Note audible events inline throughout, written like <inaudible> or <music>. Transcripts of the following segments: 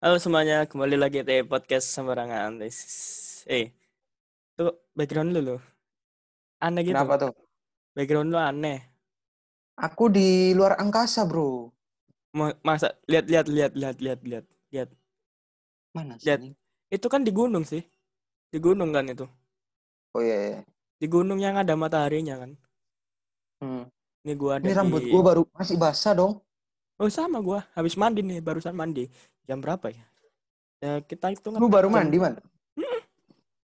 Halo semuanya, kembali lagi di podcast sembarangan. Eh, itu background lu loh. Aneh gitu. Kenapa tuh? Background lu aneh. Aku di luar angkasa, bro. Ma- Masa lihat lihat lihat lihat lihat lihat lihat. Mana sih? Lihat. Itu kan di gunung sih. Di gunung kan itu. Oh iya, iya. Di gunung yang ada mataharinya kan. Hmm. Ini gua ada Ini rambut di gua baru masih basah dong. Oh sama gua, habis mandi nih, barusan mandi. Jam berapa ya? Ya kita hitung Lu baru jam- mandi, man?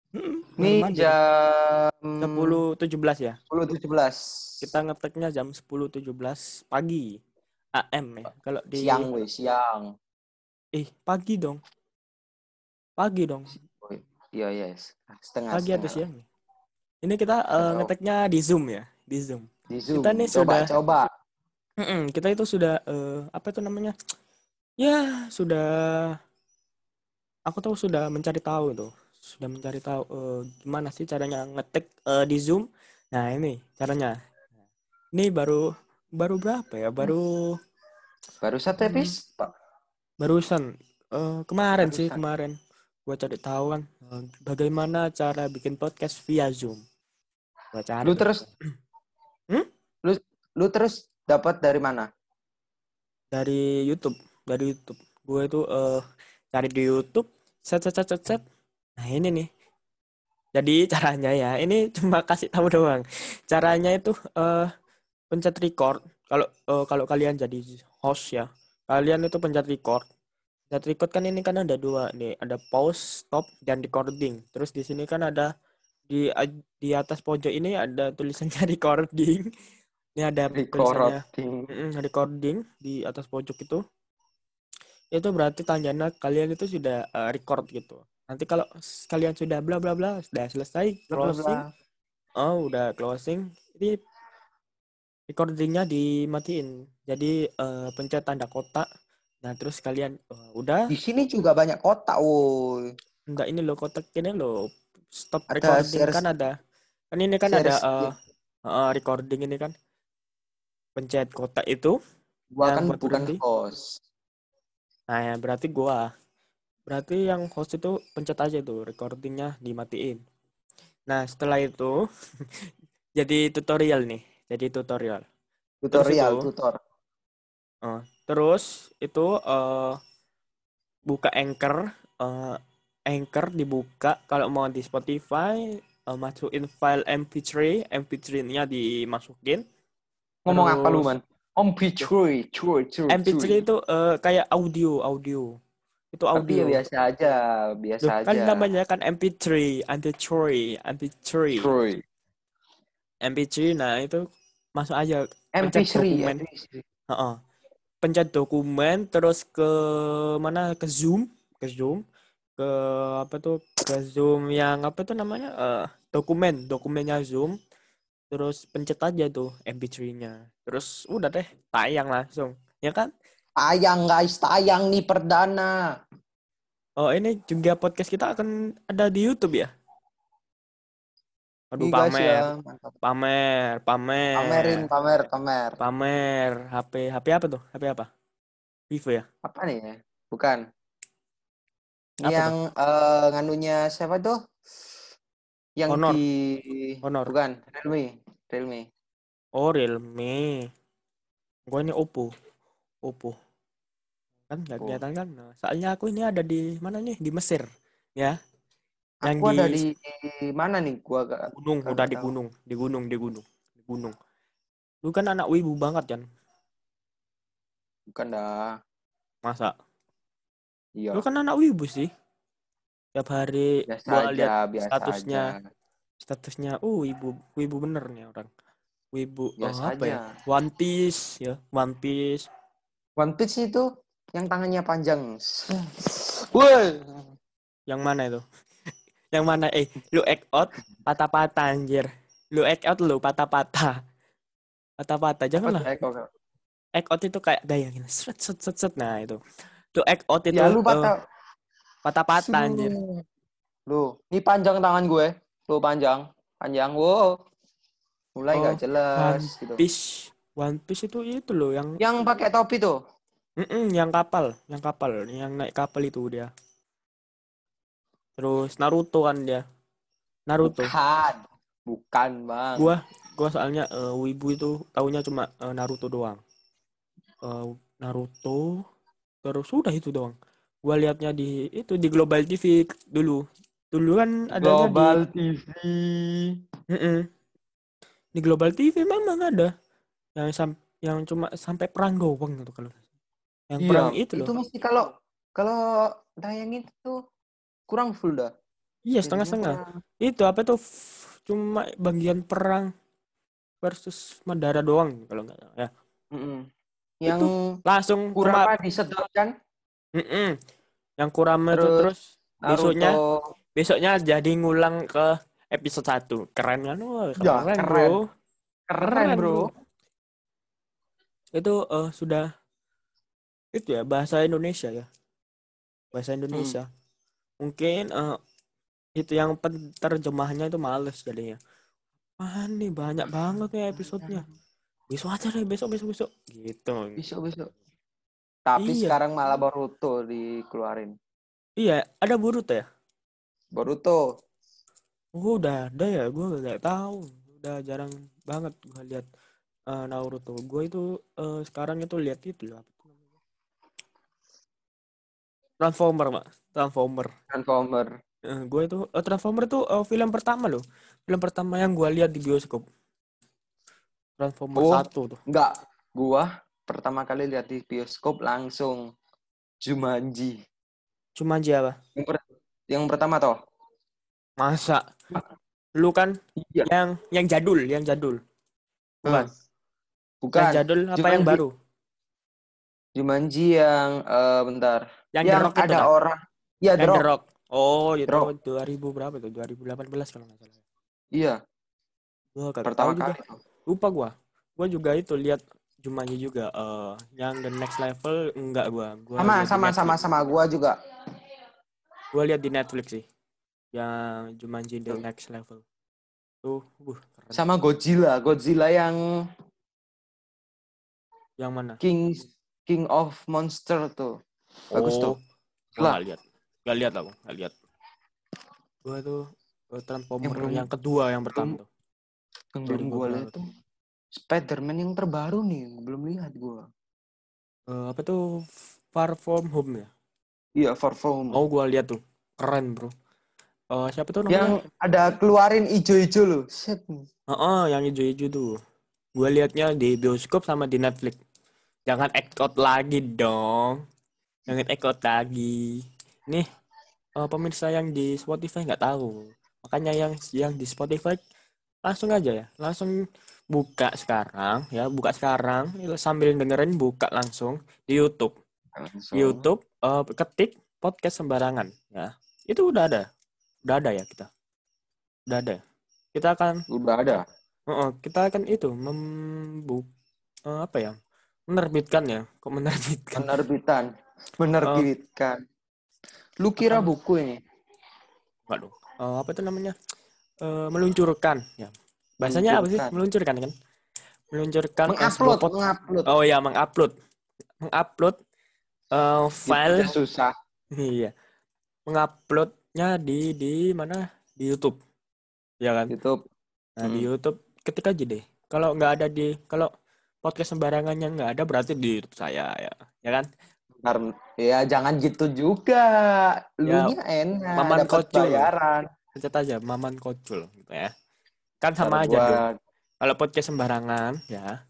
Mm-mm, baru Ini mandi. jam 10.17 ya. 10.17. Kita ngeteknya jam 10.17 pagi. AM ya. Kalau di siang, weh, siang. Eh, pagi dong. Pagi dong. Iya, yes. Setengah Pagi atau siang? Ini kita tahu. ngeteknya di Zoom ya, di Zoom. Di Zoom. Kita nih coba, sudah- coba. Mm-mm, kita itu sudah eh, apa itu namanya? Ya, sudah aku tuh sudah mencari tahu tuh. Sudah mencari tahu eh, gimana sih caranya ngetek eh, di Zoom. Nah, ini caranya. Ini baru baru berapa ya? Baru Baru satu Hmm. episode, Pak. barusan eh, kemarin sih, Barusan. kemarin. Gua cari tahu kan eh, bagaimana cara bikin podcast via Zoom. Gua cari Lu tuh. terus Hmm? Lu lu terus dapat dari mana? dari YouTube dari YouTube. Gue itu eh cari di YouTube set set set set set. Nah ini nih. Jadi <laughs> caranya ya ini cuma kasih tahu doang. Caranya itu eh pencet record. Kalau eh, kalau kalian jadi host ya kalian itu pencet record. Pencet record kan ini kan ada dua nih. Ada pause stop dan recording. Terus di sini kan ada di di atas pojok ini ada tulisannya <laughs> recording. Ini ada tulisannya. Recording. Mm-mm, recording di atas pojok itu itu berarti tandanya kalian itu sudah uh, record gitu. Nanti kalau kalian sudah bla bla bla sudah selesai Bla, bla, closing. Bla. oh udah closing. Ini recordingnya dimatiin. Jadi uh, pencet tanda kotak. Nah terus kalian uh, udah. Di sini juga banyak kotak, woi. enggak ini loh kotak ini loh. Stop Ada recording. share- kan ada. Kan ini kan ada share uh, uh, recording ini kan. Pencet kotak itu. Gua kan bukan berhenti. host. Nah, ya berarti gua. Berarti yang host itu pencet aja tuh recordingnya dimatiin. Nah, setelah itu <laughs> jadi tutorial nih. Jadi tutorial. Tutorial, itu- tutor. Eh, terus itu eh buka Anchor, eh, Anchor dibuka kalau mau di Spotify eh, masukin file MP3, MP3-nya dimasukin. Ngomong apa lu, Terus- man? Om Picuy, cuy, cuy, MP3 cuy. itu eh, kayak audio, audio. Itu Tapi audio. ya biasa aja, biasa Loh, aja. kan namanya kan MP3, MP3, MP3, Cuy. MP3. Nah itu masuk aja. Pencet MP3, dokumen. MP3. Heeh. Pencet dokumen, terus ke mana? Ke Zoom, ke Zoom, ke apa tuh? Ke Zoom yang apa tuh namanya? Eh, dokumen, dokumennya Zoom. Terus pencet aja tuh MP3-nya. Terus udah deh, tayang langsung. Ya kan? Tayang guys, tayang nih perdana. Oh ini juga podcast kita akan ada di YouTube ya? Aduh guys, pamer. ya, mantap. Pamer, pamer. Pamerin, pamer, pamer. Pamer. HP, HP apa tuh? HP apa? Vivo ya? Apa nih ya? Bukan. Apa yang eh, nganunya siapa tuh? Yang Honor. di Honor. Bukan, Realme, Realme. Oh, Realme. Gua ini Oppo. Oppo. Kan nggak kelihatan kan? Nah, soalnya aku ini ada di mana nih? Di Mesir. Ya. Yang Aku ada di di mana nih? Gua gak gunung, nggak udah di tahu. gunung, di gunung, di gunung, di gunung. Lu kan anak wibu banget kan? bukan dah. Masa? Iya. Lu kan anak wibu sih. Tiap hari biasa gua aja, lihat biasa statusnya. aja. statusnya uh wibu wibu bener nih orang wibu oh, apa ya aja. One Piece ya One Piece One Piece itu yang tangannya panjang. <laughs> Woi. yang mana itu <laughs> yang mana eh lu act out patah-patah anjir lu act out lu patah-patah patah-patah janganlah tuh, Eko? act out itu kayak gaya gini set set set set nah itu lu act out itu Ya lu eh, patah. Patah-patah anjir Lu, ini panjang tangan gue. Lu panjang, panjang. Wow. Mulai Oh, nggak jelas One gitu. Piece One Piece itu itu loh yang Yang pakai topi tuh. Mm-mm, yang kapal, yang kapal, yang naik kapal itu dia. Terus Naruto kan dia. Naruto. Bukan. Bukan, Bang. Gua gua soalnya eh, wibu itu taunya cuma eh, Naruto doang. Eh, Naruto terus sudah itu doang. Gua liatnya di itu di Global TV dulu. Dulu kan adanya Global TV. di Mm-mm. di Global TV memang ada yang sam yang cuma sampai perang doang gitu kalau yang Iya, perang itu itu loh. mesti kalau kalau tayangin itu kurang full dah. Iya, Jadinya setengah-setengah. kurang. Itu apa tuh f- cuma bagian perang versus Madara doang kalau nggak salah ya. Mm-mm. Yang Langsung cuma Kurama disedot kan? Mm-mm. yang Kurama itu Terus terus besoknya besoknya jadi ngulang ke episode 1. Keren kan? Wah, Ya, keren, keren. Bro. Keren, bro. Itu eh, sudah itu ya bahasa Indonesia ya. Bahasa Indonesia. Mungkin eh, itu yang terjemahnya itu males jadinya. Ah nih banyak banget ya episodenya. Besok aja deh, besok besok besok. Gitu. Besok besok. Tapi Iya. sekarang malah Boruto dikeluarin. Iya, ada Boruto ya? Boruto. Oh, udah ada ya, gue nggak tahu. Udah jarang banget gue lihat eh, Naruto. Gue itu eh, sekarang itu lihat itu loh. apa tuh namanya? Transformer, Mak. Transformer. Transformer. Eh, gue itu eh, Transformer itu eh, film pertama loh. Film pertama yang gue lihat di bioskop. Transformer Oh. 1 tuh. Enggak. Gua pertama kali lihat di bioskop langsung Jumanji. Cuma aja apa? Yang, per- yang pertama toh? Masa? Lu kan Iya. yang yang jadul, yang jadul. Bukan. Bukan. Yang jadul apa yang Jumanji. baru? Jumanji yang eh, bentar. Yang, Yang, The itu ada dah. orang. Iya, Yang The The Rock. Oh, itu Rock. 2000 berapa tuh? 2018 kalau nggak salah. Iya, Gua kagak pertama juga. kali. Lupa gua. Gua juga itu lihat Jumanji juga eh yang The Next Level enggak gua. Gua Sama sama sama sama gua juga. Gua lihat di Netflix sih. Yang Jumanji The Next Level. Tuh, uh, keren. Sama Godzilla, Godzilla yang Yang mana? King King of Monster tuh. Bagus tuh. Gua Lah. lihat. Nggak lihat aku, nggak lihat. Gua tuh eh, Transformer belum- yang kedua yang pertama tuh. Yang belum 2000 gua lihat tuh Spider-Man yang terbaru nih, belum lihat gua. Eh, apa tuh Far From Home ya? Iya, Far From. Oh, gua lihat tuh. Keren, Bro. Eh, siapa tuh yang namanya? ada keluarin ijo-ijo loh. Set. Heeh, yang hijau-hijau tuh. Gue liatnya di bioskop sama di Netflix. Jangan out lagi dong. Jangan out lagi. Nih, eh, pemirsa yang di Spotify nggak tahu. Makanya yang yang di Spotify langsung aja ya, langsung buka sekarang ya, buka sekarang sambil dengerin buka langsung di YouTube. Langsung. Di YouTube eh, ketik podcast sembarangan ya. Itu udah ada. Udah ada ya kita. Udah ada. Kita akan Udah ada. Heeh, kita akan itu membuk eh, apa ya? Menerbitkan ya. Kok menerbitkan? Penerbitan. Menerbitkan. Lu kira Apa? buku ini? Dong. Eh, apa itu namanya? Eh, meluncurkan ya. Bahasanya apa sih? Meluncurkan. Kan? Meluncurkan Mengupload, pod- mengupload. Oh ya, mengupload. Mengupload eh, file Itu susah. iya. Menguploadnya di di mana? Di YouTube. Ya kan? YouTube. Nah, di Hmm. YouTube ketik aja deh. Kalau nggak ada di kalau podcast sembarangan yang nggak ada berarti di YouTube saya ya. Ya kan? Ntar, ya jangan gitu juga. Lu Ya, enak. Maman Kocul. bayaran. Pencet aja Maman Kocul gitu ya. Kan Ntar sama aja gua- dong. Kalau podcast sembarangan ya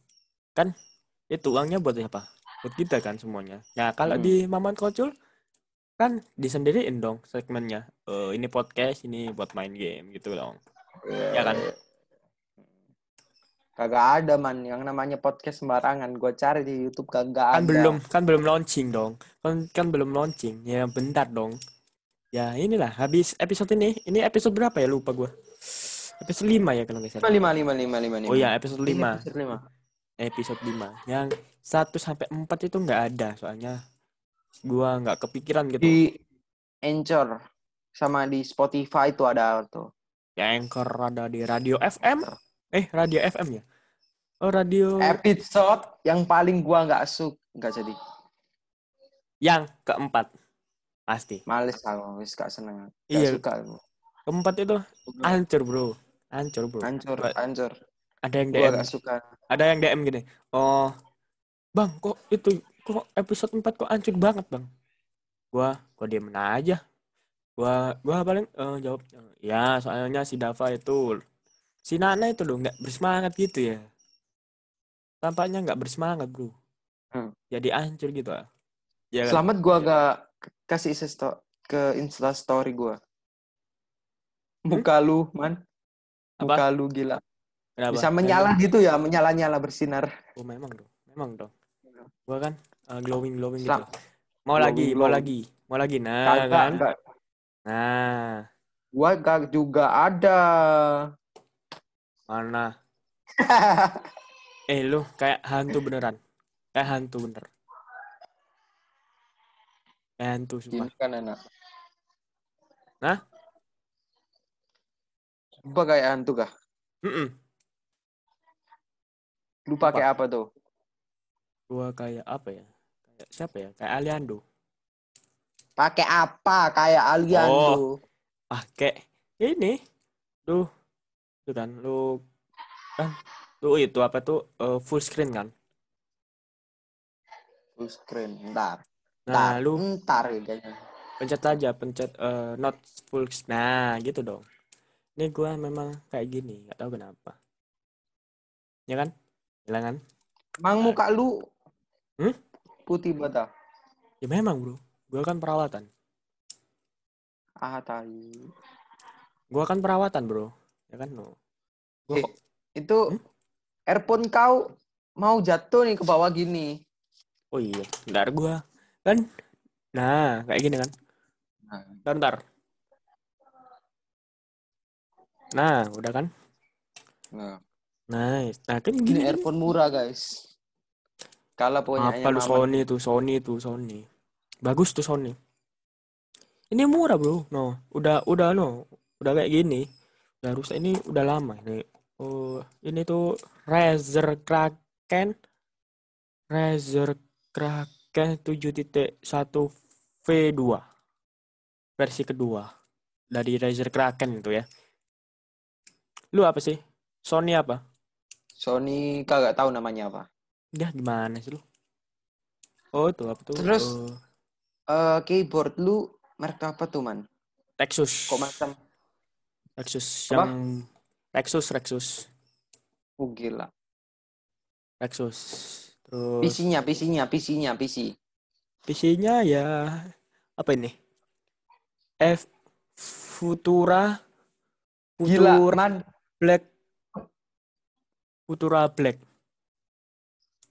kan itu uangnya buat siapa? Buat kita kan semuanya. Ya kalau Hmm. di Maman Kocul kan disendiriin dong segmennya. Eh, ini podcast, ini buat main game gitu dong. Ya kan? Kagak ada man yang namanya podcast sembarangan. Gue cari di YouTube kagak Kan ada. belum kan belum launching dong. Kan kan belum launching. Ya bentar dong. Ya inilah habis episode ini. Ini episode berapa ya lupa gua. Episode 5 ya kalau nggak salah. lima lima lima lima lima. Oh iya episode Ini 5. episode lima. episode 5 yang 1 sampai 4 itu nggak ada soalnya gua nggak kepikiran gitu Di Anchor sama di Spotify itu ada tuh. ya anchor ada di radio FM eh radio FM ya oh radio Episode yang paling gua nggak suka nggak jadi. Yang keempat pasti. Males aku, wis gak seneng. Gak Iya. suka aku. Keempat itu hancur bro, hancur bro. Hancur, Kayak hancur. Ada yang DM, suka. ada yang DM gini. Oh, bang, kok itu kok episode 4 kok hancur banget bang? Gua, gua diem aja. Gua, gua paling eh, jawab, ya soalnya si Dava itu, si Nana itu loh nggak bersemangat gitu ya. Tampaknya nggak bersemangat bro. Hmm. Jadi hancur gitu. ah. Ya kan? Selamat gua gak kasih ke Insta story gua. Muka lu, man. Muka lu gila. Kenapa? Bisa menyala gitu ya, menyala-nyala bersinar. Oh memang dong, memang dong. Gua kan glowing glowing gitu. Selam- Mau glowing, lagi, mau glowing. lagi, mau lagi. Nah Kagak, kan, kagak. nah Gua gak juga ada. mana? <laughs> Eh lu kayak hantu beneran, kayak hantu bener. Kayak hantu sumpah. Kan enak. Hah? Coba kayak hantu kah? Mm-mm. Lu pakai apa tuh? Gua kayak apa ya? Kayak siapa ya? Kayak Aliando. Pakai apa? Kayak alien Oh. Ah kayak ini. Tuh, tuh kan lu kan tuh itu apa tuh eh, full screen kan? Full screen. Ntar. Nah lu Ntar kayaknya. pencet aja pencet eh, not full nah gitu dong ini gua memang kayak gini nggak tahu kenapa ya kan hilang kan Emang muka lu Hmm? putih bata. ya memang bro gua kan perawatan Ah, tai. gua kan perawatan bro ya kan no gua Eh, Itu Hmm? earphone kau mau jatuh nih ke bawah gini. oh iya bentar gua kan nah kayak gini kan Nah, bentar, bentar. Nah udah kan? Nah. nice. Nah kan Ini gini gini. earphone murah, guys. Kalau punya apa lu Sony tuh? Sony tuh Sony. Bagus tuh Sony. Ini murah bro. No udah udah no. Udah kayak gini. Udah rusak ini udah lama ini. Oh ini tuh Razer Kraken. Razer Kraken 7.1 V2 versi kedua. Dari Razer Kraken itu ya lu apa sih Sony apa Sony kagak tahu namanya apa. dia gimana sih lu oh tuh apa tuh Terus? Eh, Eh keyboard lu merek apa tuh, Man? Lexus Kok macam Lexus Apa? yang Lexus Lexus oh, gila. Lexus terus PC-nya, PC-nya, PC-nya, PC. PC-nya ya apa ini F Futura Gila, Futura Man. Black. Futura Black.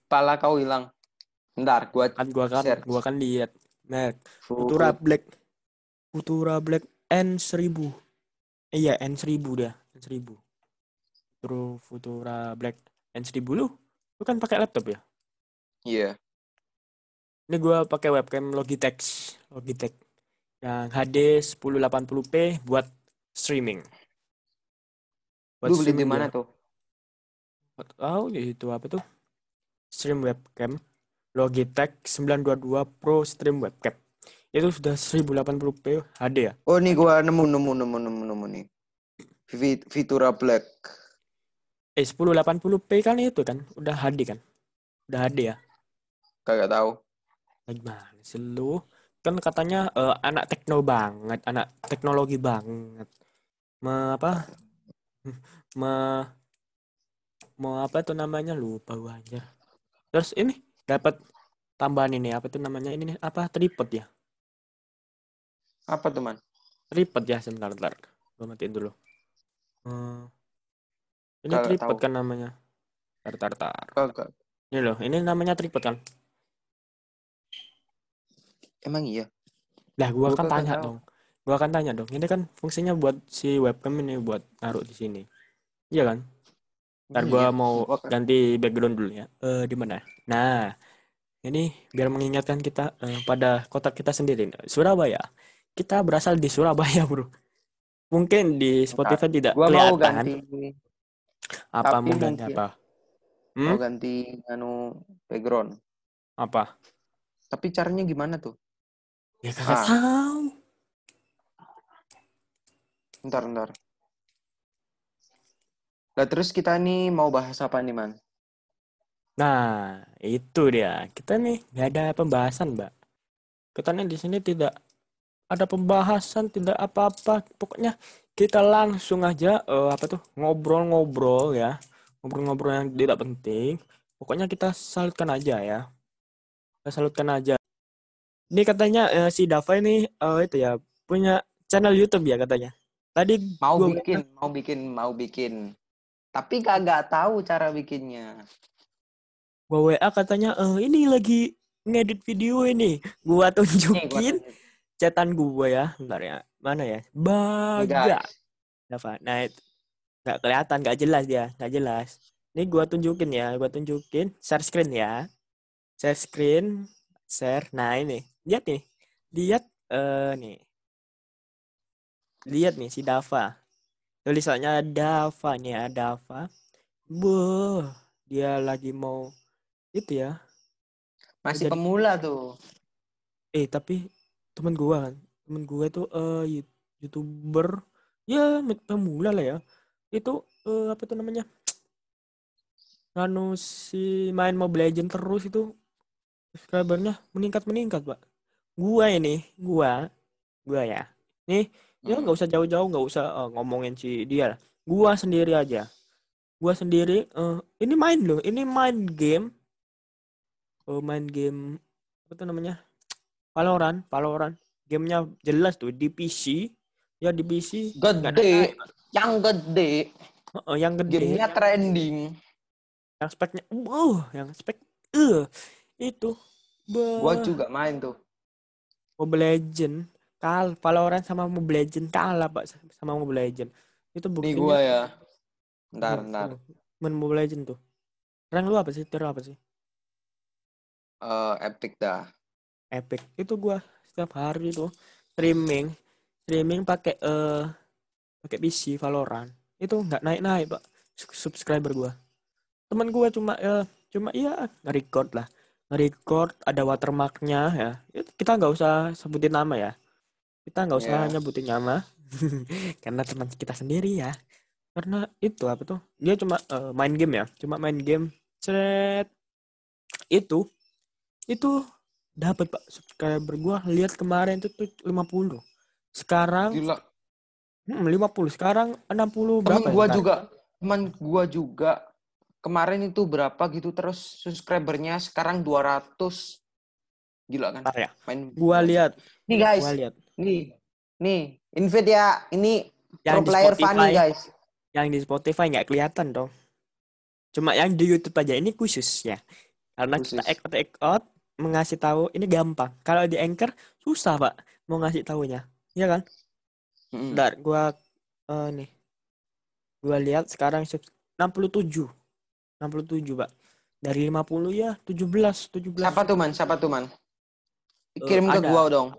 Pala kau hilang. Bentar, gua kan gua kan Share. gua kan lihat. Merek Futura Black. Futura Black N1000 iya N1000 dia N1000 terus Futura Black N1000 lu lu kan pakai laptop ya? Iya. Ini gua pakai webcam Logitech, Logitech. Yang HD 1080p buat streaming. Buat Lu beli di mana tuh? Tahu itu apa tuh? Stream webcam Logitech 922 Pro Stream Webcam. Itu sudah 1080p HD ya. Oh, nih gua nemu nemu nemu nemu nemu nih. Vitura Black. Eh 1080p kan itu kan udah HD kan? Udah HD ya. Kagak tahu. Gimana sih lu? Kan katanya eh, anak tekno banget, anak teknologi banget. Me apa? <laughs> Me mau apa tuh namanya lupa gua anjir. Terus ini dapat tambahan ini apa tuh namanya ini nih apa tripod ya? Apa tuh, Man? Tripod ya sebentar, bentar. Gua matiin dulu. Eh, ini tripod tahu. kan namanya. Tar, tar, tar. Kagak. Ini loh, ini namanya tripod kan? Emang iya. Lah gua Gua kan tanya tahu. dong. Gua akan tanya dong. Ini kan fungsinya buat si webcam ini buat naruh di sini. Iya kan? Ntar Emang gua iya? mau Gua kan- ganti background dulu ya. Eh di mana? Nah, ini biar mengingatkan kita eh, pada kota kita sendiri. Surabaya. Kita berasal di Surabaya, Bro. Mungkin di Spotify tidak Gua mau kelihatan ganti apa tapi mau ganti mungkin- apa. mau Hmm? ganti anu background. Apa? Tapi caranya gimana tuh? Ya kagak Ah. tahu. Ntar, ntar. Nah, terus kita nih mau bahas apa nih, Man? Nah, itu dia. Kita nih nggak ada pembahasan, Mbak. Kita nih di sini tidak ada pembahasan, tidak apa-apa. Pokoknya kita langsung aja eh, apa tuh ngobrol-ngobrol ya, ngobrol-ngobrol yang tidak penting. Pokoknya kita salutkan aja ya. Kita salutkan aja. Ini katanya eh, si Dava ini eh, itu ya punya channel YouTube ya katanya. Tadi Mau gua- bikin, mau bikin, mau bikin. Tapi kagak tahu cara bikinnya. gua WA katanya eh ini lagi ngedit video ini. Gua tunjukin tunjuk. chatan gua ya. Bentar ya. Mana ya? Baga. Dava. Nah, itu nggak kelihatan, nggak jelas dia, nggak jelas. Ini gua tunjukin ya, gua tunjukin share screen ya. Share screen, share. Nah, ini. Lihat nih. Lihat eh nih. Lihat nih si Dava. Tulisannya Dava nih ya, Dava. Boh, dia lagi mau itu ya. Masih Jadi- pemula tuh. Eh, tapi temen gua kan, temen gua itu Yu- youtuber ya pemula lah ya. Itu eh, apa tuh namanya? Anu si main Mobile Legend terus itu subscribernya meningkat meningkat pak. Gua ini, gua, gua ya. Nih, ya Hmm. nggak usah jauh-jauh, nggak usah eh, ngomongin si dia lah. Gua sendiri aja. Gua sendiri. eh ini main loh, ini main game. Eh, main game apa tuh namanya? Valorant, Valorant. Gamenya jelas tuh di PC. Ya di PC. Gede. naik-naik. Yang gede. Heeh, yang gede. Gamenya trending. Yang speknya, uh, yang spek, uh, itu. Gua Bah. juga main tuh. Mobile Legend kal Valorant sama Mobile Legend kalah pak sama Mobile Legend itu Nih buktinya gua ya. Ntar, ntar. main Mobile Legend tuh. Rank lu apa sih? Tier apa sih? Eh, epic dah. epic. Itu gua setiap hari tuh streaming. Streaming pakai eh pakai PC Valorant. Itu nggak naik naik pak Sub- subscriber gua. Teman gua cuma eh cuma iya nge-record lah. Nge-record ada watermarknya ya. Itu kita nggak usah sebutin nama ya kita nggak usah Iya. nyebutin nama. <laughs> Karena teman kita sendiri ya. Karena itu apa tuh? Dia cuma eh, main game ya. Cuma main game. Cret itu. Itu dapat pak. Subscriber gua lihat kemarin itu tuh 50 sekarang Gila. hmm, 50 sekarang 60 Temen berapa ya gua sekarang? juga, temen gua juga. Kemarin itu berapa gitu terus subscribernya sekarang 200. Gila kan? Bentar ya. Main gua lihat. Nih guys, gua lihat nih. Nih, invite ya. Ini yang pro di player Spotify funny guys. yang di Spotify nggak kelihatan dong cuma yang di YouTube aja ini khusus ya karena kita Khusus. ekot ekot mengasih tahu ini gampang kalau di Anchor susah pak mau ngasih tahunya ya kan Mm-mm. Bentar, gua eh, nih. Gua lihat sekarang sub- 67. 67, Pak. Dari 50 ya 17, 17. Siapa tuh man? Siapa tuh man? Kirim Eh, ke ada. gua dong.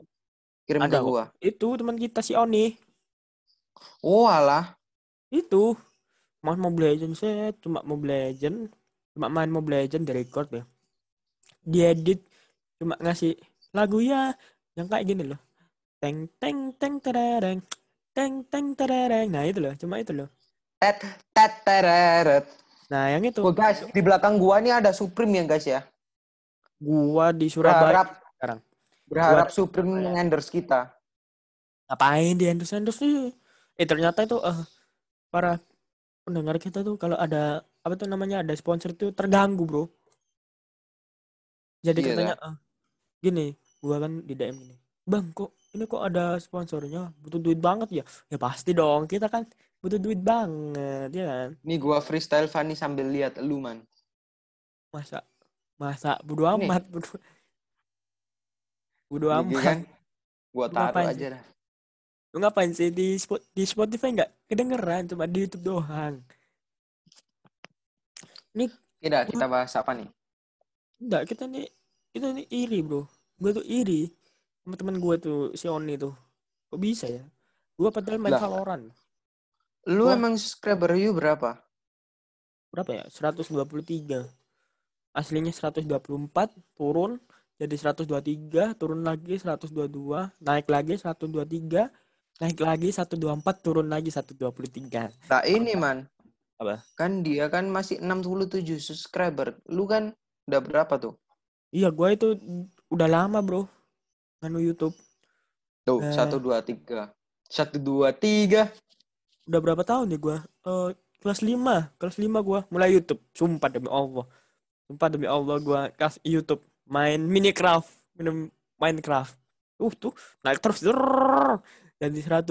Kirim Ada ke gua. Itu teman kita si Oni. Oh alah. Itu main Mobile Legends set, cuma Mobile Legend, cuma main Mobile Legend di record ya. Diedit cuma ngasih lagu ya yang kayak gini loh. Teng teng teng terereng. Teng teng terereng. Nah, itu loh, cuma itu loh. Tet tet tereret. Nah, yang itu Oh guys, di belakang gua nih ada Supreme ya guys ya. gua di Surabaya Berharap sekarang. Berharap Supreme Surabaya. mengendorse kita. ngapain di endorse endorse sih eh ternyata itu eh para pendengar kita tuh kalau ada apa tuh namanya ada sponsor itu terganggu bro jadi Iya katanya eh, gini gua kan di DM gini bang kok ini kok ada sponsornya butuh duit banget ya ya pasti dong kita kan butuh duit banget ya kan Nih gua freestyle funny sambil lihat lu man. masa masa bodo amat bodo bodo Nih, amat kan? Gua taruh ngapain aja dah. lu ngapain sih di Spot- di Spotify nggak kedengeran cuma di YouTube doang Tidak, kita bahas apa nih? Enggak, kita nih kita nih iri, Bro. Gue tuh iri sama teman gue tuh si Oni tuh. Kok bisa ya? Gue padahal main Lah. Valorant. Lu Gua- emang subscriber you berapa? Berapa ya? 123. Aslinya 124, turun jadi 123 turun lagi 122 naik lagi 123 naik lagi 124 turun lagi 123 Nah ini man. Apa? Kan dia kan masih 67 subscriber. Lu kan udah berapa tuh? iya gua itu udah lama bro nganu YouTube Tuh, Eh. satu dua tiga. Satu dua tiga. udah berapa tahun ya gua Eh, kelas 5 kelas 5 gua mulai YouTube sumpah demi Allah sumpah demi Allah gua kelas YouTube main Minecraft minum Minecraft. Uh tuh naik terus Zrrr. jadi 100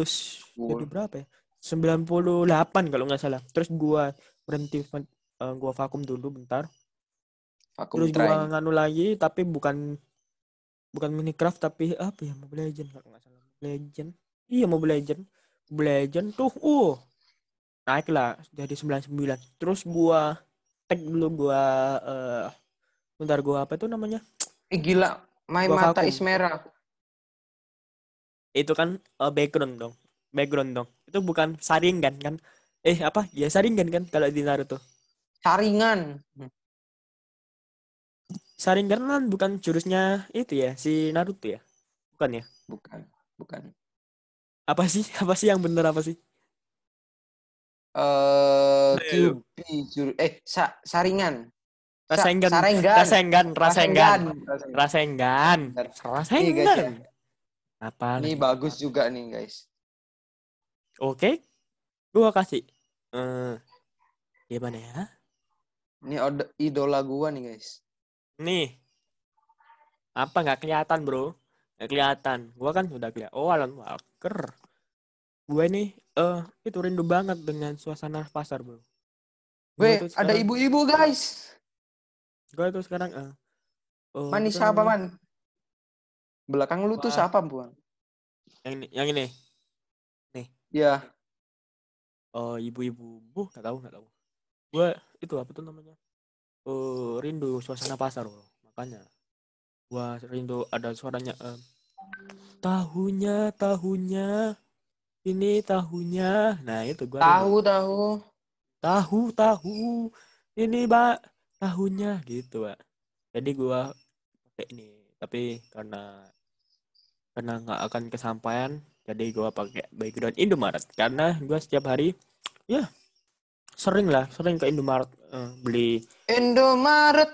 jadi Wow. berapa ya? 98 kalau nggak salah. Terus gua berhenti eh, gua vakum dulu bentar. Aku terus try. gua nganu lagi tapi bukan bukan Minecraft tapi apa ya? Mobile Legend kalau nggak salah. Mobile Legend. Iya Mobile Legend. Mobile Legend tuh uh naik lah jadi 99 terus gua tag dulu gua eh bentar gua apa itu namanya Eh gila, main Gua mata. Ismera. itu kan eh, background dong background dong itu bukan saringan kan eh apa ya saringan kan kalau di Naruto Saringan. saringan kan bukan jurusnya itu ya si Naruto ya bukan ya Bukan, bukan. apa sih <laughs> apa sih yang bener apa sih Eh, Ayo. QB juru eh sa, saringan. Sa- Rasengan Sarengan. Rasengan Rasengan Rasengan. Rasengan Bentar. Rasengan Nih, guys, ya. apa Ini bagus juga nih guys. oke gua kasih eh gimana ya Ini idola gua nih guys. nih apa nggak kelihatan bro nggak kelihatan gua kan udah kelihatan oh Alan Walker gue ini eh itu rindu banget dengan suasana pasar bro Gua tuh ada ibu-ibu guys. Gue tuh sekarang eh eh, Man, ini apa siapa man? Belakang lu tuh Wah. siapa buan? yang ini yang ini Ya, oh ibu-ibu bu nggak tahu nggak tahu gue itu apa tuh namanya eh rindu suasana pasar bro makanya gua rindu ada suaranya eh, tahunya tahunya ini tahunya nah itu gua rindu. tahu tahu. tahu tahu ini pak tahunya gitu pak. Jadi gua pakai ini tapi karena karena nggak akan kesampaian jadi gua pakai background Indomaret. Karena gua setiap hari ya sering lah sering ke Indomaret eh, beli. Indomaret.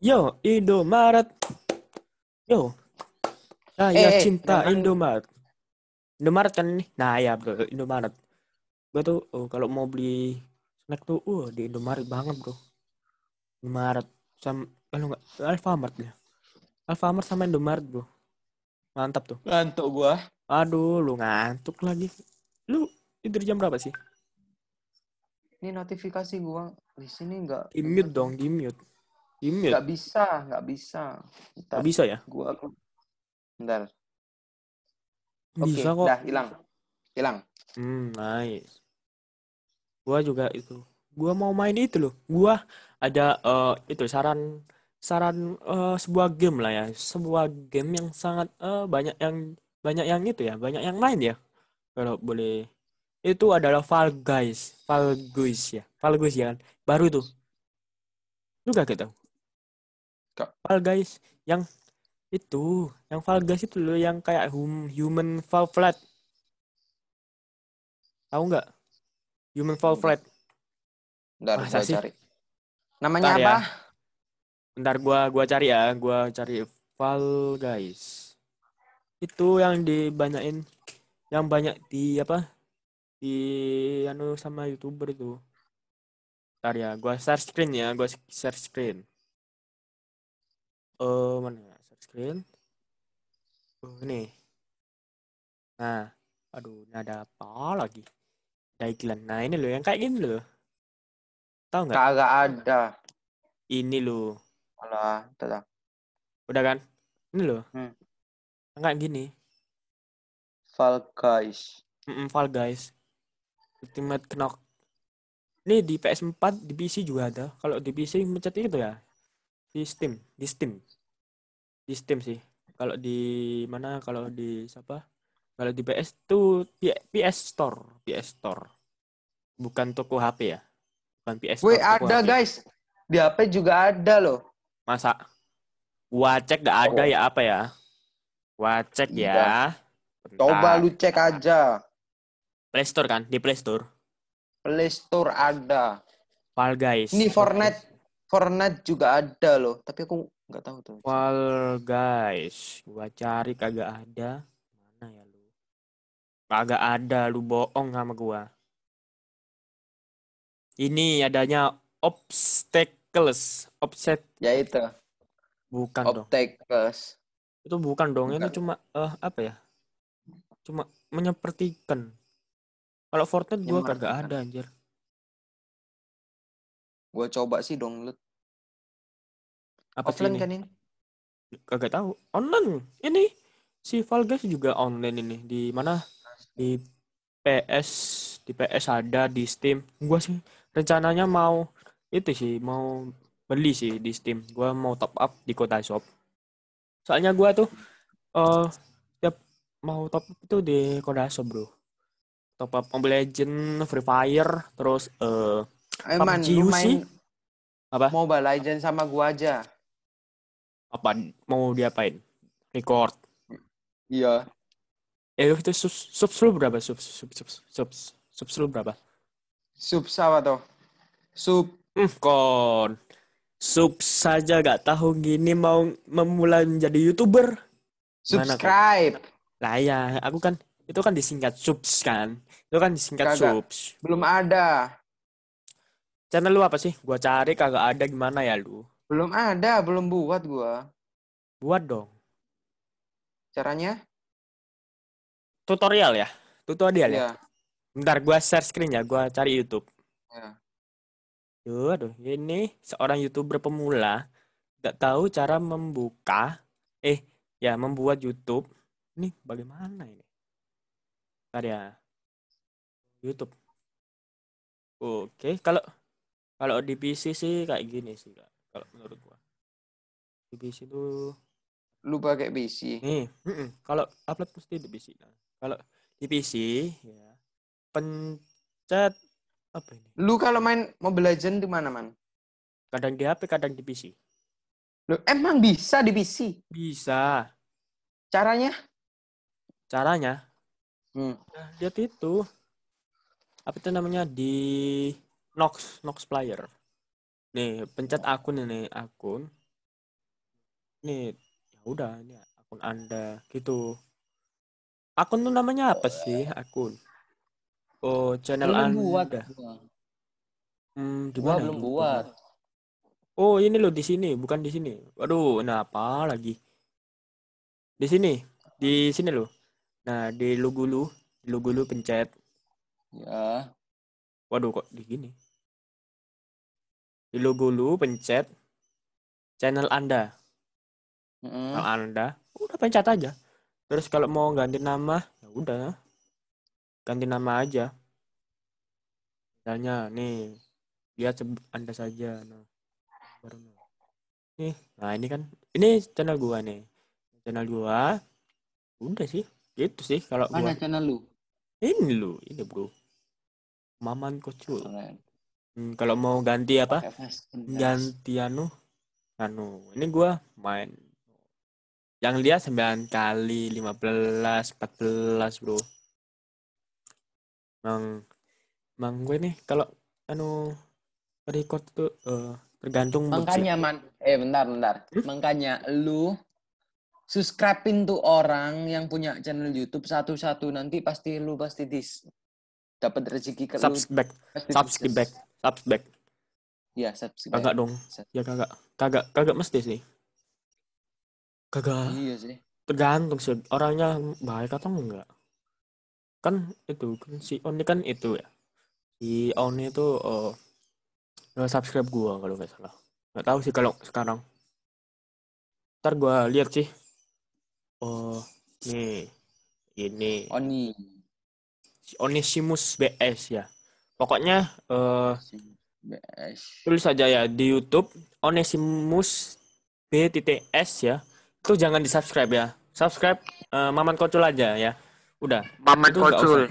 yo Indomaret. Yo saya Eh, cinta jangan- Indomaret. Indomaret kan ini? Nah ya betul Indomaret. Gua tuh oh, kalau mau beli snack tuh uh di Indomaret banget bro Indomaret sama kalau nggak Alfamart ya Alfamart sama Indomaret bro mantap tuh Ngantuk gua. aduh lu ngantuk lagi lu tidur jam berapa sih Ini notifikasi gua di sini enggak di mute dong di mute di mute Enggak bisa, enggak bisa. Bentar, nggak bisa ya gua Bentar. Oke, bisa kok dah hilang. Hilang. Hmm, nice. Gua juga itu. Gua mau main itu loh. Gua ada eh, itu saran saran eh, sebuah game lah ya. Sebuah game yang sangat eh, banyak yang banyak yang itu ya, banyak yang main ya. Kalau boleh. Itu adalah Fall Guys. Fall Guys ya. Fall Guys ya kan. Baru tuh. Lu gak tahu? Kak. Fall Guys yang itu, yang Fall Guys itu loh yang kayak hum, human fall flat. Tahu nggak? Human fall flat. Bentar, Masa gua sih? cari. Namanya Bentar ya. apa? Bentar gua gua cari ya, gua cari Fall Guys. Itu yang dibanyain yang banyak di apa? Di anu sama YouTuber itu. Bentar ya, gua share screen ya, gua share screen. Eh, mana ya? Share screen. Oh, ini. Nah, aduh, ini ada apa lagi? Ada iklan. Nah, ini loh yang kayak gini loh. Tahu nggak? Kagak ada. Ini loh. Alah, tetap. Udah kan? Ini loh. Hmm. Kayak gini. Fall Guys. Mm-mm, Fall Guys. Ultimate Knock. Ini di PS4, di PC juga ada. Kalau di PC mencet itu ya. Di Steam, di Steam. Di Steam sih. Kalau di mana? Kalau di siapa? Kalau di PS tuh PS Store, PS Store. Bukan toko HP ya. Bukan PS Store. Wih, ada HP. guys. Di HP juga ada loh. Masa? Gua cek gak ada Oh. ya apa ya? Gua cek Iya. ya. Coba Bentar. lu cek aja. Play Store kan? Di Play Store. Play Store ada. Fall Guys. Ini. Fortnite, Fortnite juga ada loh. Tapi aku nggak tahu tuh. Fall Guys. Gua cari kagak ada. Kagak ada, lu bohong sama gua. Ini adanya obstacles. Offset Ya itu, bukan dong. Obstacles. Itu bukan dong. Ini Bukan. cuma eh apa ya? Cuma menyepertikan. Kalau Fortnite gua kagak ada anjir. Gua coba sih download. Apa sih Offline ini? kan ini? Kagak tahu. Online. Ini si Fall Guys juga online ini. Di mana? Di PS, di PS ada, di Steam. Gua sih rencananya mau itu sih, mau beli sih di Steam. Gua mau top up di Kota Shop. Soalnya gua tuh eh tiap mau top up itu di Kota Shop, Bro. Top up Mobile Legend, Free Fire, terus eh Eh man, PUBG lu UC? main Apa? Mobile Legends sama gua aja. apa mau diapain? Record. Iya. Eh itu sub sub lu berapa? Sub sub sub sub sub lu berapa? Sub apa tuh? Sub. Hmm, kon. Sub saja gak tahu gini mau memulai menjadi YouTuber. Mana? Subscribe. Lah ya, aku kan itu kan disingkat subs kan. Itu kan disingkat Kagak. subs. Belum ada. Channel lu apa sih? Gua cari kagak ada gimana ya lu? Belum ada, belum buat gua. Buat dong. Caranya? Tutorial ya? Tutorial ya? Iya. Bentar gua share screen ya, gua cari YouTube. Ya. Tuh, aduh, ini seorang YouTuber pemula tidak tahu cara membuka eh ya membuat YouTube. Ini bagaimana ini? Bentar ya. YouTube. Oke, kalau kalau di PC sih kayak gini sih. Kalau menurut gua. Di PC tuh Lu pakai PC. nih, kalau upload mesti di PC. Nah, kalau di PC ya pencet apa ini? Lu kalau main Mobile Legends di mana, Man? Kadang di HP, kadang di PC. Lu emang bisa di PC? Bisa. Caranya? Caranya Hmm. Nah, lihat itu apa itu namanya di Nox Nox Player nih pencet akun ini akun nih ya udah ini akun anda gitu akun tuh namanya apa sih akun oh channel Belum anda buat gua. hmm, di Gua belum buat. oh ini loh di sini bukan di sini waduh nah apa lagi di sini di sini loh nah di logo lu di logo lu pencet Ya. Waduh kok di gini. Di logo lu pencet channel Anda. Mm-mm. Channel Anda, udah pencet aja. Terus kalau mau ganti nama, ya udah. Ganti nama aja. Misalnya nih, lihat Anda saja. Nah, baru. Nih, nah ini kan ini channel gua nih. Channel gua udah sih. Gitu sih kalau Mana gua. channel lu? Ini lu, ini bro. Maman Kocul. Hmm, kalau mau ganti apa? Ganti anu anu ini gua main yang lihat 9 kali 15 14 bro. Mang mang gue nih kalau anu record tuh eh, tergantung. Makanya man, eh bentar bentar. Hmm? Makanya lu subscribein tuh orang yang punya channel YouTube satu-satu. Nanti pasti lu pasti dis dapat rezeki ke lu. Subscribe subscribe subscribe Iya, subscribe. kagak dong. Ya kagak. Kagak kagak mesti sih kagak. Iya sih. tergantung sih orangnya baik atau enggak. Kan itu kan si Oni kan itu ya. Si Oni itu eh nggak subscribe gua kalau nggak salah. Nggak tahu sih kalau sekarang. Ntar gua lihat sih. Oh nih ini. Oni. si Onesimus BS ya. Pokoknya eh BS. tulis saja ya di YouTube. Onesimus BTTS ya itu jangan di subscribe ya subscribe eh, Maman Kocul aja ya udah Maman Itu Kocul.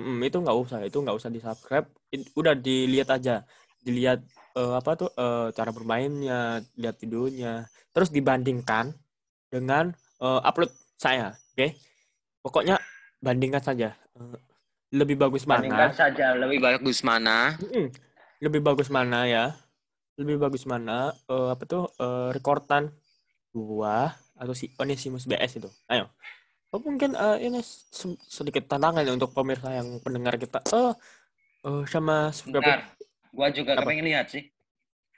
Mm, itu nggak usah itu nggak usah di subscribe udah dilihat aja dilihat eh, apa tuh eh, cara bermainnya, lihat videonya, terus dibandingkan dengan eh, upload saya, oke? Pokoknya bandingkan saja. Eh, lebih bagus Bandingkan mana? saja lebih bagus mana. Mm-mm. Lebih bagus mana ya? Lebih bagus mana? eh, apa tuh eh, rekordan gua atau si Onesimus BS itu? Ayo. Oh, mungkin eh, ini se- sedikit tantangan ya untuk pemirsa yang pendengar kita. Eh, eh, sama Bentar. Gua juga Apa? kepengen lihat sih.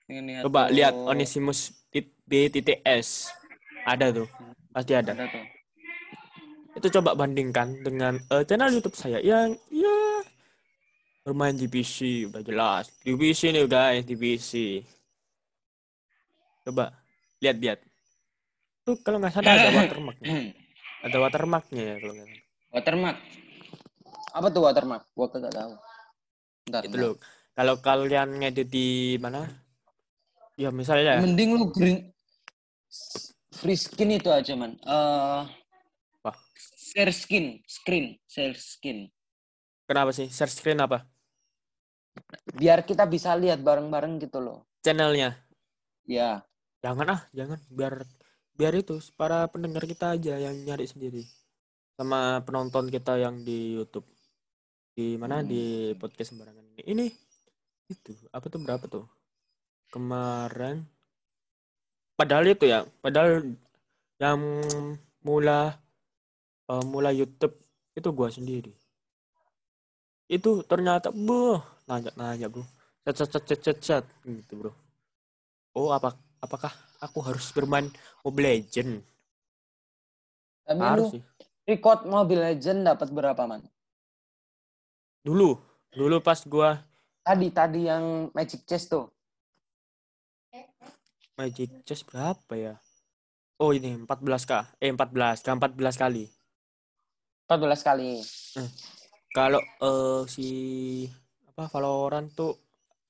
Pengen lihat Coba tuh. lihat Onesimus BTTS. Ada tuh. Pasti ada. Ada tuh. Itu coba bandingkan dengan eh, channel YouTube saya yang ya bermain di PC udah jelas. Di PC nih guys, di PC. Coba lihat-lihat. Tuh kalau nggak salah ada <coughs> watermarknya. Ada watermarknya ya kalau nggak salah. watermark. Apa tuh watermark? Gua kagak tahu. Bentar, Itu loh. Kalau kalian ngedit di mana? Ya misalnya ya. Mending lu green free skin itu aja man. Eh Apa? share skin, screen, share skin. Kenapa sih? Share screen apa? Biar kita bisa lihat bareng-bareng gitu loh. Channelnya. Ya. Jangan ah, jangan. Biar biar itu para pendengar kita aja yang nyari sendiri. Sama penonton kita yang di YouTube. Di mana di podcast sembarangan ini. Ini itu apa tuh berapa tuh? Kemarin padahal itu ya, padahal yang mula eh, mula YouTube itu gua sendiri. Itu ternyata boh nanya-nanya, Bro. Cet cet cet cet cet, cet, gitu, Bro. Oh, apa apakah aku harus bermain Mobile Legend? Tapi lu Harus sih. record Mobile Legend dapat berapa man? Dulu, dulu pas gua Tadi tadi yang Magic Chest tuh. Magic Chess berapa ya? Oh, ini 14k. Eh, 14, k 14 kali. 14 kali. Kalau eh, si apa Valorant tuh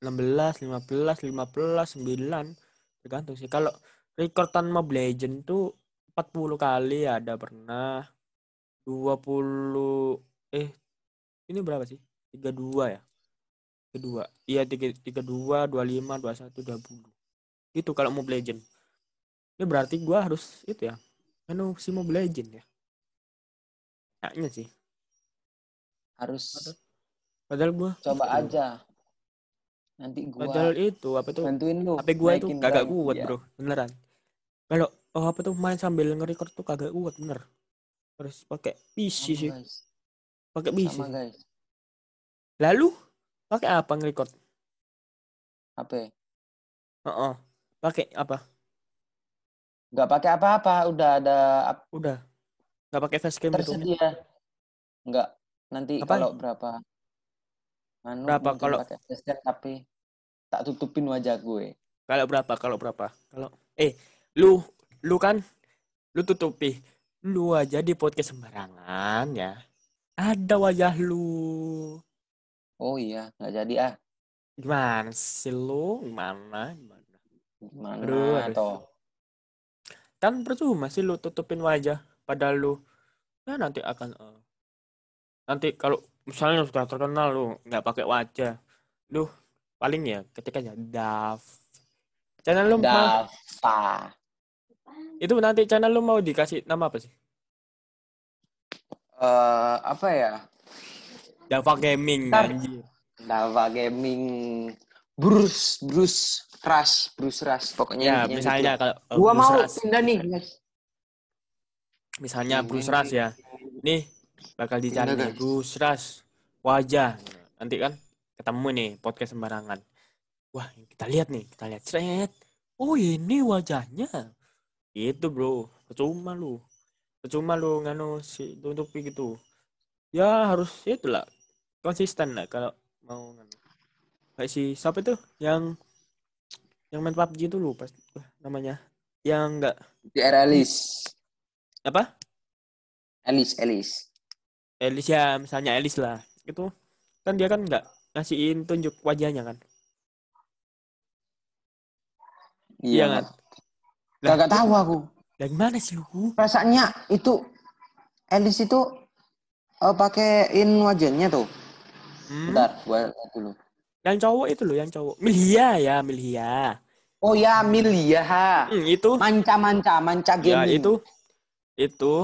16, 15, 15, 9 tergantung sih. Kalau rekordan Mobile Legend tuh 40 kali ada pernah 20 eh ini berapa sih? 32 ya? 32. Iya 3 32, 25, 21, 20. Itu kalau Mobile Legend. Ya berarti gua harus itu ya. Anu si Mobile Legend ya. Kayaknya sih. Harus Padahal gua coba itu. aja. Nanti gua Padahal itu apa tuh? bantuin lu. HP gua itu kagak kuat, Iya. Bro. Beneran. Kalau oh apa tuh main sambil nge-record tuh kagak kuat, bener. Harus pakai PC Sama, sih, pakai PC. Sama guys. Lalu pakai apa nge-record? HP. Heeh. Pakai apa? Nggak pakai apa-apa, udah ada ap- Udah. Nggak pakai facecam gitu. tersedia. Nggak. Nanti Apa? kalau berapa anu Berapa kalau- pakai facecam tapi tak tutupin wajah gue. Kalau berapa? Kalau berapa? Kalau eh lu lu kan lu tutupi lu aja di podcast sembarangan ya. Ada wajah lu. Oh iya, nggak jadi ah. Gimana sih lu? Gimana? Gimana? Gimana Aduh, aduh. toh? kan percuma sih lu tutupin wajah padahal lu ya nanti akan eh, nanti kalau misalnya sudah terkenal lu nggak pakai wajah lu paling ya ketikanya Dav channel lu mau Dava. itu nanti channel lu mau dikasih nama apa sih Eh, apa ya? Dava Gaming anjir Dava Gaming. Bruce, Bruce Rush, Bruce Rush. Pokoknya ya misalnya gitu. kalau eh, Gua Bruce mau Rush. pindah nih, guys. misalnya Bruce Rush ya nih bakal dicari. Bruce Rush wajah nanti kan ketemu nih podcast sembarangan. Wah kita lihat nih kita lihat. Seret. Oh ini wajahnya. Itu bro. Percuma lu. Percuma lu nganu si tutupi gitu. Ya harus itulah. Konsisten lah kalau mau nganu. Kayak si siapa itu? Yang yang main PUBG itu lupa Wah, namanya. Yang enggak. Di era Alice. apa? Alice, Alice. Elis ya misalnya Elis lah. Itu kan dia kan nggak ngasihin tunjuk wajahnya kan Iya kan? Lah, Gak tahu aku. dari mana sih lu Rasanya itu Alice itu eh, pakein wajahnya tuh. hmm? Bentar, gua lihat dulu. Yang cowok itu loh, yang cowok. Milhia ya, Milhia. Oh ya, Milia. Hmm, itu Manca-manca, manca ya gaming. itu itu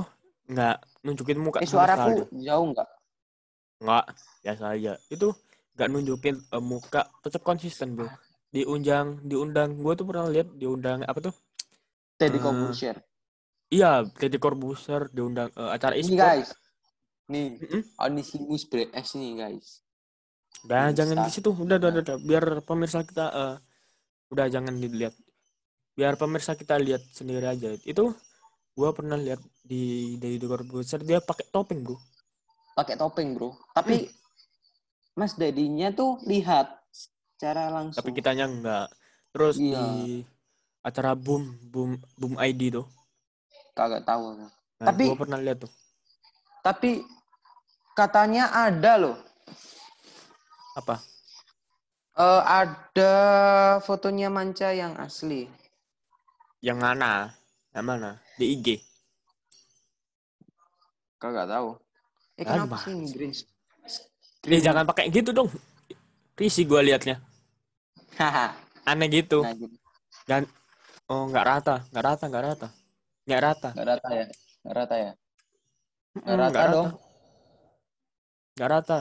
nggak nunjukin muka Eh, suaraku jauh nggak? nggak biasa aja itu nggak nunjukin eh, muka tetap konsisten bro diundang diundang gue tuh pernah lihat diundang apa tuh Teddy Eh, Corbuzier. iya Deddy Corbuzier diundang eh, acara Ini guys. Nih, Mm-mm. Onisimus BS nih guys. Udah Bisa. jangan di situ udah udah udah, udah. biar pemirsa kita eh, udah jangan dilihat biar pemirsa kita lihat sendiri aja itu gua pernah lihat di Deddy Corbuzier dia pakai topeng bro Pakai topeng, Bro. Tapi Mas Dedinya tuh lihat secara langsung. tapi kitanya enggak terus Iya. di acara boom boom boom ID tuh kagak tahu. nah, Tapi- gua pernah lihat tuh Tapi katanya ada loh. apa Eh, ada fotonya Manca yang asli. yang mana yang mana di IG Kagak tahu. Eh kenapa sih ini green? Eh, jangan pakai gitu dong. Risih gua liatnya. Haha. aneh gitu. Nah, gitu. oh nggak rata. Nggak rata nggak rata. Nggak rata. Nggak rata ya? Nggak rata ya? Nggak rata dong. nggak rata.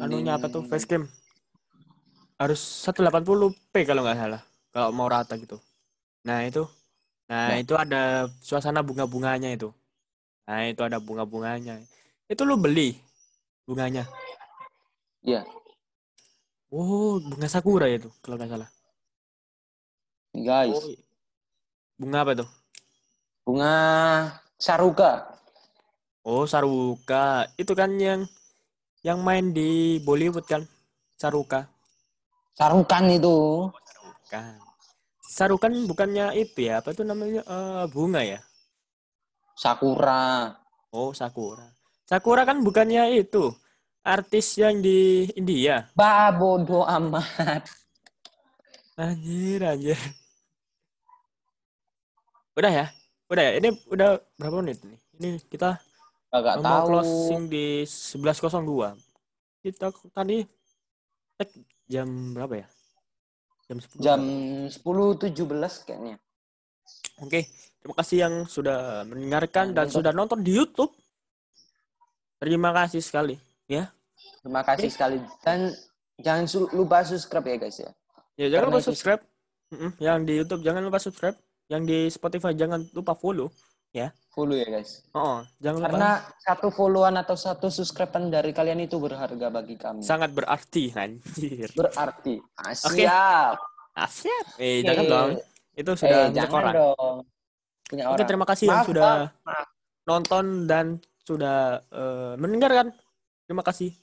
Anunya apa tuh? Facecam harus 180p kalau nggak salah. Kalau mau rata gitu. Nah itu. Nah Nah. itu ada suasana bunga-bunganya itu. Nah itu ada bunga-bunganya. Itu lu beli bunganya Iya. oh bunga sakura itu kalau nggak salah guys. oh bunga apa tuh Bunga Saruka. oh saruka itu kan yang yang main di Bollywood kan saruka Sarukan itu. kan sarukan bukannya itu ya apa itu namanya eh, bunga ya Sakura. Oh, Sakura. Sakura kan bukannya itu artis yang di India. Bah, bodoh amat. Anjir, anjir. Udah ya? Udah ya? Ini udah berapa menit nih? Ini kita Kagak mau tahu. closing di 11.02. Kita tadi tag jam berapa ya? Jam 10. Jam 10.17 kayaknya. Oke, terima kasih yang sudah mendengarkan dan nonton. sudah nonton di YouTube. Terima kasih sekali. Terima kasih sekali. Dan jangan lupa subscribe ya guys ya. Ya jangan Karena lupa itu- subscribe. Mm-mm, Yang di YouTube jangan lupa subscribe. Yang di Spotify jangan lupa follow. Follow ya guys. Oh, jangan lupa. Karena satu followan atau satu subscribean dari kalian itu berharga bagi kami. sangat berarti anjir. Berarti. Ah, Oke. siap. Asyik. Eh, jangan dong. Itu Eh, sudah milik jangan orang. dong. Punya Oke, terima kasih yang Maaf, sudah maaf, maaf. nonton dan sudah eh, mendengarkan. Terima kasih.